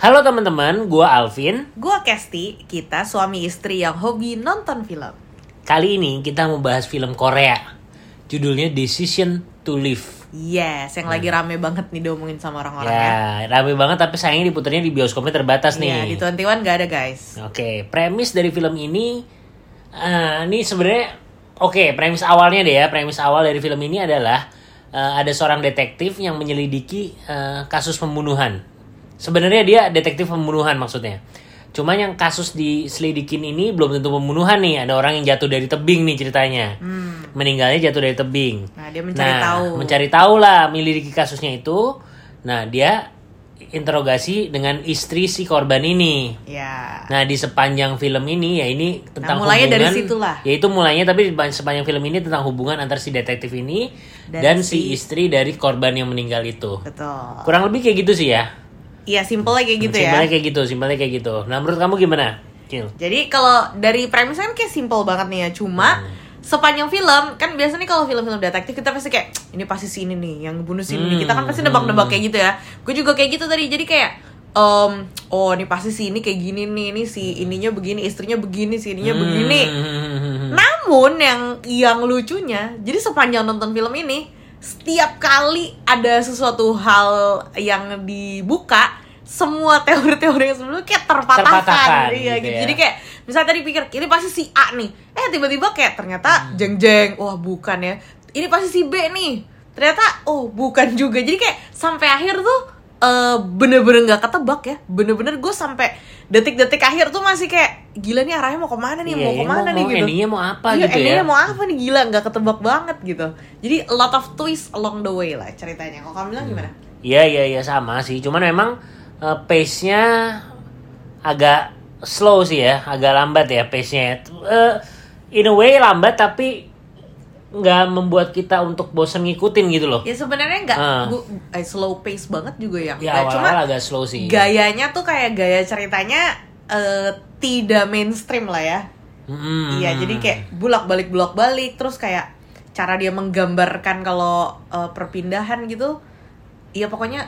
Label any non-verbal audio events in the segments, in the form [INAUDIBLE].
Halo teman-teman, gua Alvin. Gua Kesti, kita suami istri yang hobi nonton film. Kali ini kita mau bahas film Korea. Judulnya Decision to Live. Yes, yang lagi rame banget nih diomongin sama orang-orang ya. Ya, rame banget tapi sayangnya diputarnya di bioskopnya terbatas Iya, nih. di 21 gak ada guys. Oke, premis dari film ini eh, ini sebenarnya oke, premis awalnya deh ya. Premis awal dari film ini adalah eh, ada seorang detektif yang menyelidiki eh, kasus pembunuhan. Sebenarnya dia detektif pembunuhan maksudnya. Cuma yang kasus diselidikin ini belum tentu pembunuhan nih. Ada orang yang jatuh dari tebing nih ceritanya. Meninggalnya jatuh dari tebing. Hmm. Nah, dia mencari Nah, tahu. Mencari tahu lah menyelidiki kasusnya itu. Nah, dia interogasi dengan istri si korban ini. Ya. Nah di sepanjang film ini ya ini tentang Nah, mulainya dari hubungan, situlah. Ya itu mulainya tapi di sepanjang film ini tentang hubungan antar si detektif ini dan, Dan si si- istri dari korban yang meninggal itu. Betul. Kurang lebih kayak gitu sih ya. Iya, simpelnya kayak gitu ya. Simpelnya kayak gitu, simpelnya kayak gitu. Nah menurut kamu gimana? Cil? Jadi kalau dari premisnya kan kayak simple banget nih ya. Cuma Hmm. sepanjang film kan biasanya kalau film-film detektif kita pasti kayak ini pasti si ini nih yang bunuh si ini. nih." Kita kan pasti nebak-nebak kayak gitu ya. Gue juga kayak gitu tadi. Jadi kayak em, oh ini pasti si ini kayak gini nih. Ini si ininya begini, istrinya begini, si ininya begini. Hmm. Namun yang yang lucunya, jadi sepanjang nonton film ini, setiap kali ada sesuatu hal yang dibuka, semua teori-teori yang sebelumnya kayak terpatahkan. Terpatahkan, iya, gitu gitu. ya. Jadi kayak misalnya tadi pikir ini pasti si A nih, eh tiba-tiba kayak ternyata Hmm. jeng-jeng, wah bukan ya. Ini pasti si B nih, ternyata oh bukan juga. Jadi kayak sampai akhir tuh eh, bener-bener nggak ketebak ya, bener-bener gue sampai detik-detik akhir tuh masih kayak gila nih arahnya mau ke mana nih, Iya, mau iya, ke mana mau- nih mau gitu. endingnya mau apa Iya, gitu ya. endingnya mau apa nih gila nggak ketebak banget gitu. Jadi a lot of twist along the way lah ceritanya. Kalau kamu bilang Hmm. gimana? Iya iya iya sama sih. Cuman memang eh, pace-nya agak slow sih ya, agak lambat ya pace-nya. Eh, in a way lambat tapi nggak membuat kita untuk bosan ngikutin gitu loh. Ya sebenarnya nggak bu- eh, slow pace banget juga ya. Ya Nggak, cuma agak slow sih. gayanya tuh kayak gaya ceritanya eh, tidak mainstream lah ya. Mm-mm. Iya, jadi kayak bulak-balik bulak-balik terus kayak cara dia menggambarkan kalau eh, perpindahan gitu. Iya pokoknya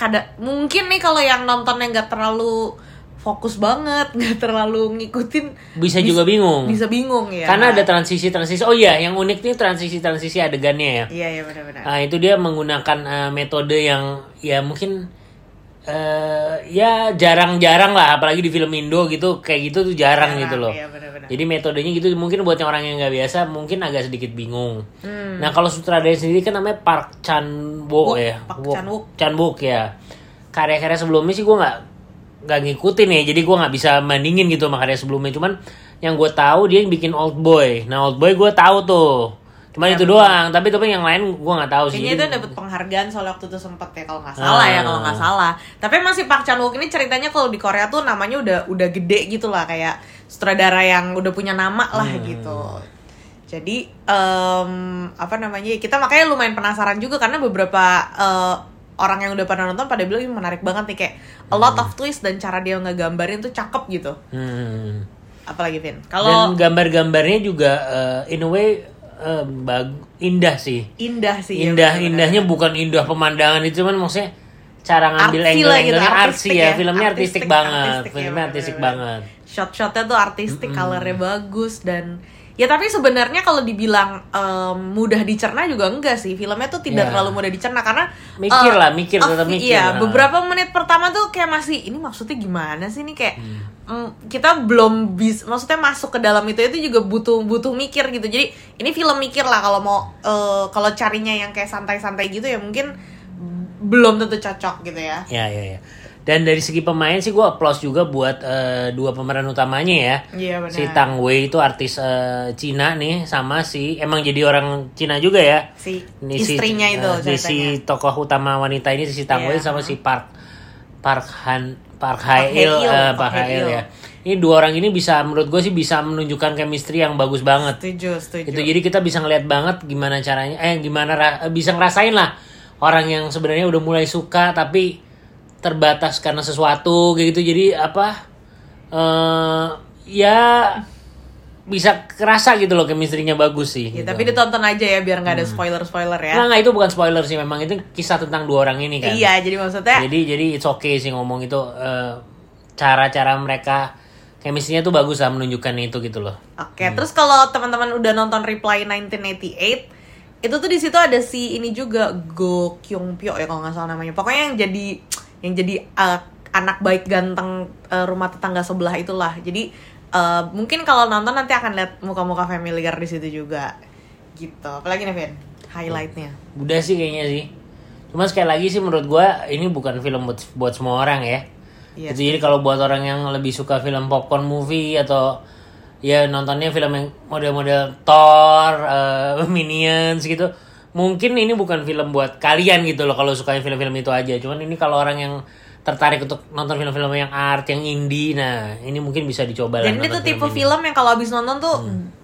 kada mungkin nih kalau yang nontonnya nggak terlalu fokus banget, [LAUGHS] nggak terlalu ngikutin bisa bis- juga bingung. Bisa bingung ya. Karena ada transisi-transisi. Oh iya, yang unik nih transisi-transisi adegannya ya. Iya, iya benar-benar. Nah, itu dia menggunakan eh, metode yang ya mungkin eh ya jarang-jarang lah apalagi di film Indo gitu kayak gitu tuh jarang, Jarang, gitu loh. iya, benar-benar. Jadi metodenya gitu mungkin buat yang orang yang nggak biasa mungkin agak sedikit bingung. Hmm. Nah, kalau sutradara sendiri kan namanya Park Chan Wook Wook, ya. Park Wook. Chan-wook. Chan-wook ya. Karya-karya sebelumnya sih gue nggak nggak ngikutin ya. Jadi gue nggak bisa bandingin gitu sama karya sebelumnya. Cuman yang gue tahu dia yang bikin Old Boy. Nah, Old Boy gue tahu tuh. Cuman Ya, itu betul. doang. Tapi tapi yang lain gue nggak tahu sih. Kayaknya itu dapat penghargaan soal waktu itu sempet ya kalau nggak salah ya Ah. kalau nggak salah. Tapi masih Park Chan Wook ini ceritanya kalau di Korea tuh namanya udah udah gede gitu lah kayak sutradara yang udah punya nama lah Hmm. gitu. Jadi em, apa namanya kita makanya lumayan penasaran juga karena beberapa eh, orang yang udah pernah nonton pada bilang ini menarik banget nih kayak a lot of twist dan cara dia ngegambarin tuh cakep gitu. Hmm. Apalagi Vin. Dan Kalau gambar-gambarnya juga eh, in a way eh, bag- indah sih. indah sih. ya, indah bener-bener. indahnya bukan indah pemandangan itu cuman maksudnya cara ngambil Artsy angle lah gitu, artsy ya. ya. filmnya artistik, Artistik, banget artistik ya, filmnya artistik banget shot-shotnya tuh artistik, colornya bagus dan ya tapi sebenarnya kalau dibilang em, mudah dicerna juga enggak sih filmnya tuh tidak Ya. terlalu mudah dicerna karena Mikir eh, lah, mikir, tetap mikir. iya Nah. beberapa menit pertama tuh kayak masih ini maksudnya gimana sih ini kayak Hmm. mm, kita belum bisa maksudnya masuk ke dalam itu itu juga butuh butuh mikir gitu jadi ini film mikir lah kalau mau eh, kalau carinya yang kayak santai-santai gitu ya mungkin belum tentu cocok gitu ya ya ya ya dan dari segi pemain sih gue applause juga buat eh, dua pemeran utamanya ya Iya, benar. si Tang Wei itu artis eh, Cina nih sama si emang jadi orang Cina juga ya si Ini si- istrinya itu eh, si, si ceritanya. tokoh utama wanita ini si Tang Iya. Wei sama si Park Park Han Park Hae Hae Il Il, eh, Park Hae Il ya ini dua orang ini bisa menurut gue sih bisa menunjukkan chemistry yang bagus banget setuju setuju itu jadi kita bisa ngeliat banget gimana caranya eh gimana ra- bisa ngerasain lah orang yang sebenarnya udah mulai suka tapi terbatas karena sesuatu kayak gitu jadi apa eh ya bisa kerasa gitu loh chemistry-nya bagus sih. Ya, gitu. tapi ditonton aja ya biar nggak ada spoiler-spoiler ya. Nggak, nggak, itu bukan spoiler sih memang itu kisah tentang dua orang ini kan. Iya, jadi maksudnya Jadi jadi it's okay sih ngomong itu eh, cara-cara mereka chemistry-nya tuh bagus lah menunjukkan itu gitu loh. Oke, terus kalau teman-teman udah nonton Reply 1988, itu tuh di situ ada si ini juga Go Kyung Pyo ya kalau nggak salah namanya. Pokoknya yang jadi yang jadi uh, anak baik ganteng uh, rumah tetangga sebelah itulah. Jadi uh, mungkin kalau nonton nanti akan lihat muka-muka familiar di situ juga. Gitu. Apalagi nih, Vin? Highlightnya. Udah sih kayaknya sih. Cuma sekali lagi sih menurut gua ini bukan film buat, buat semua orang ya. Iya. Gitu, jadi kalau buat orang yang lebih suka film popcorn movie atau ya nontonnya film yang model-model Thor, eh, [LAUGHS] Minions gitu, mungkin ini bukan film buat kalian gitu loh kalau suka film-film itu aja. Cuman ini kalau orang yang tertarik untuk nonton film-film yang art, yang indie, nah ini mungkin bisa dicoba lah. Dan ini nonton tuh tipe ini. film yang kalau habis nonton tuh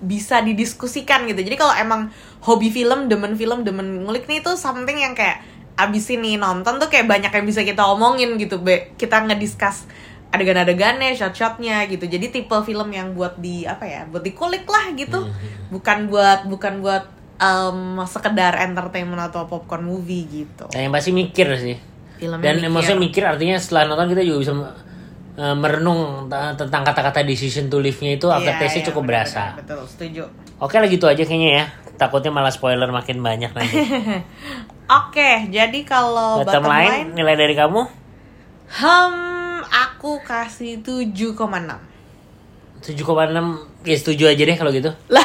bisa didiskusikan gitu. Jadi kalau emang hobi film, demen film, demen ngulik nih tuh something yang kayak abis ini nonton tuh kayak banyak yang bisa kita omongin gitu. Be. Kita ngediscuss adegan-adegannya, shot-shotnya gitu. Jadi tipe film yang buat di apa ya, buat dikulik lah gitu. Bukan buat bukan buat em, sekedar entertainment atau popcorn movie gitu. Nah, yang pasti mikir sih. Filmnya Dan mikir. maksudnya mikir artinya setelah nonton kita juga bisa uh, merenung tentang kata-kata decision to live-nya itu aftertaste-nya iya, cukup benar, berasa. Betul, setuju. Oke lah gitu aja kayaknya ya. Takutnya malah spoiler makin banyak nanti. [LAUGHS] Oke, jadi kalau bottom, bottom line, line nilai dari kamu? Hmm, aku kasih 7,6 7,6 ya setuju aja deh kalau gitu. Lah,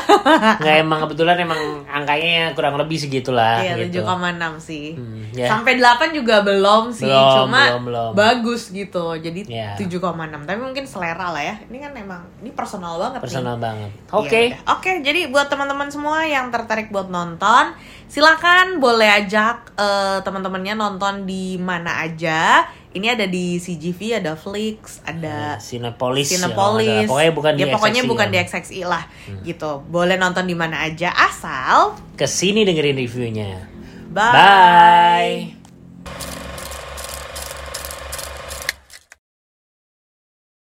Nggak emang kebetulan emang angkanya kurang lebih segitulah iya gitu. 7,6 sih Hmm, ya. Sampai 8 juga belum sih Belum, Cuma belum, belum. bagus gitu Jadi Ya. 7,6 Tapi mungkin selera lah ya Ini kan emang, ini personal banget Personal nih banget. Iya, Oke. udah. Oke, jadi buat teman-teman semua yang tertarik buat nonton, silakan boleh ajak eh, teman-temannya nonton di mana aja. Ini ada di CGV, ada Flix, ada Cinepolis. ya, Cinepolis. salah. Pokoknya bukan di ya, pokoknya XXI bukan ya. di XXI lah, gitu. Boleh nonton di mana aja asal Ke sini dengerin reviewnya. bye. Bye.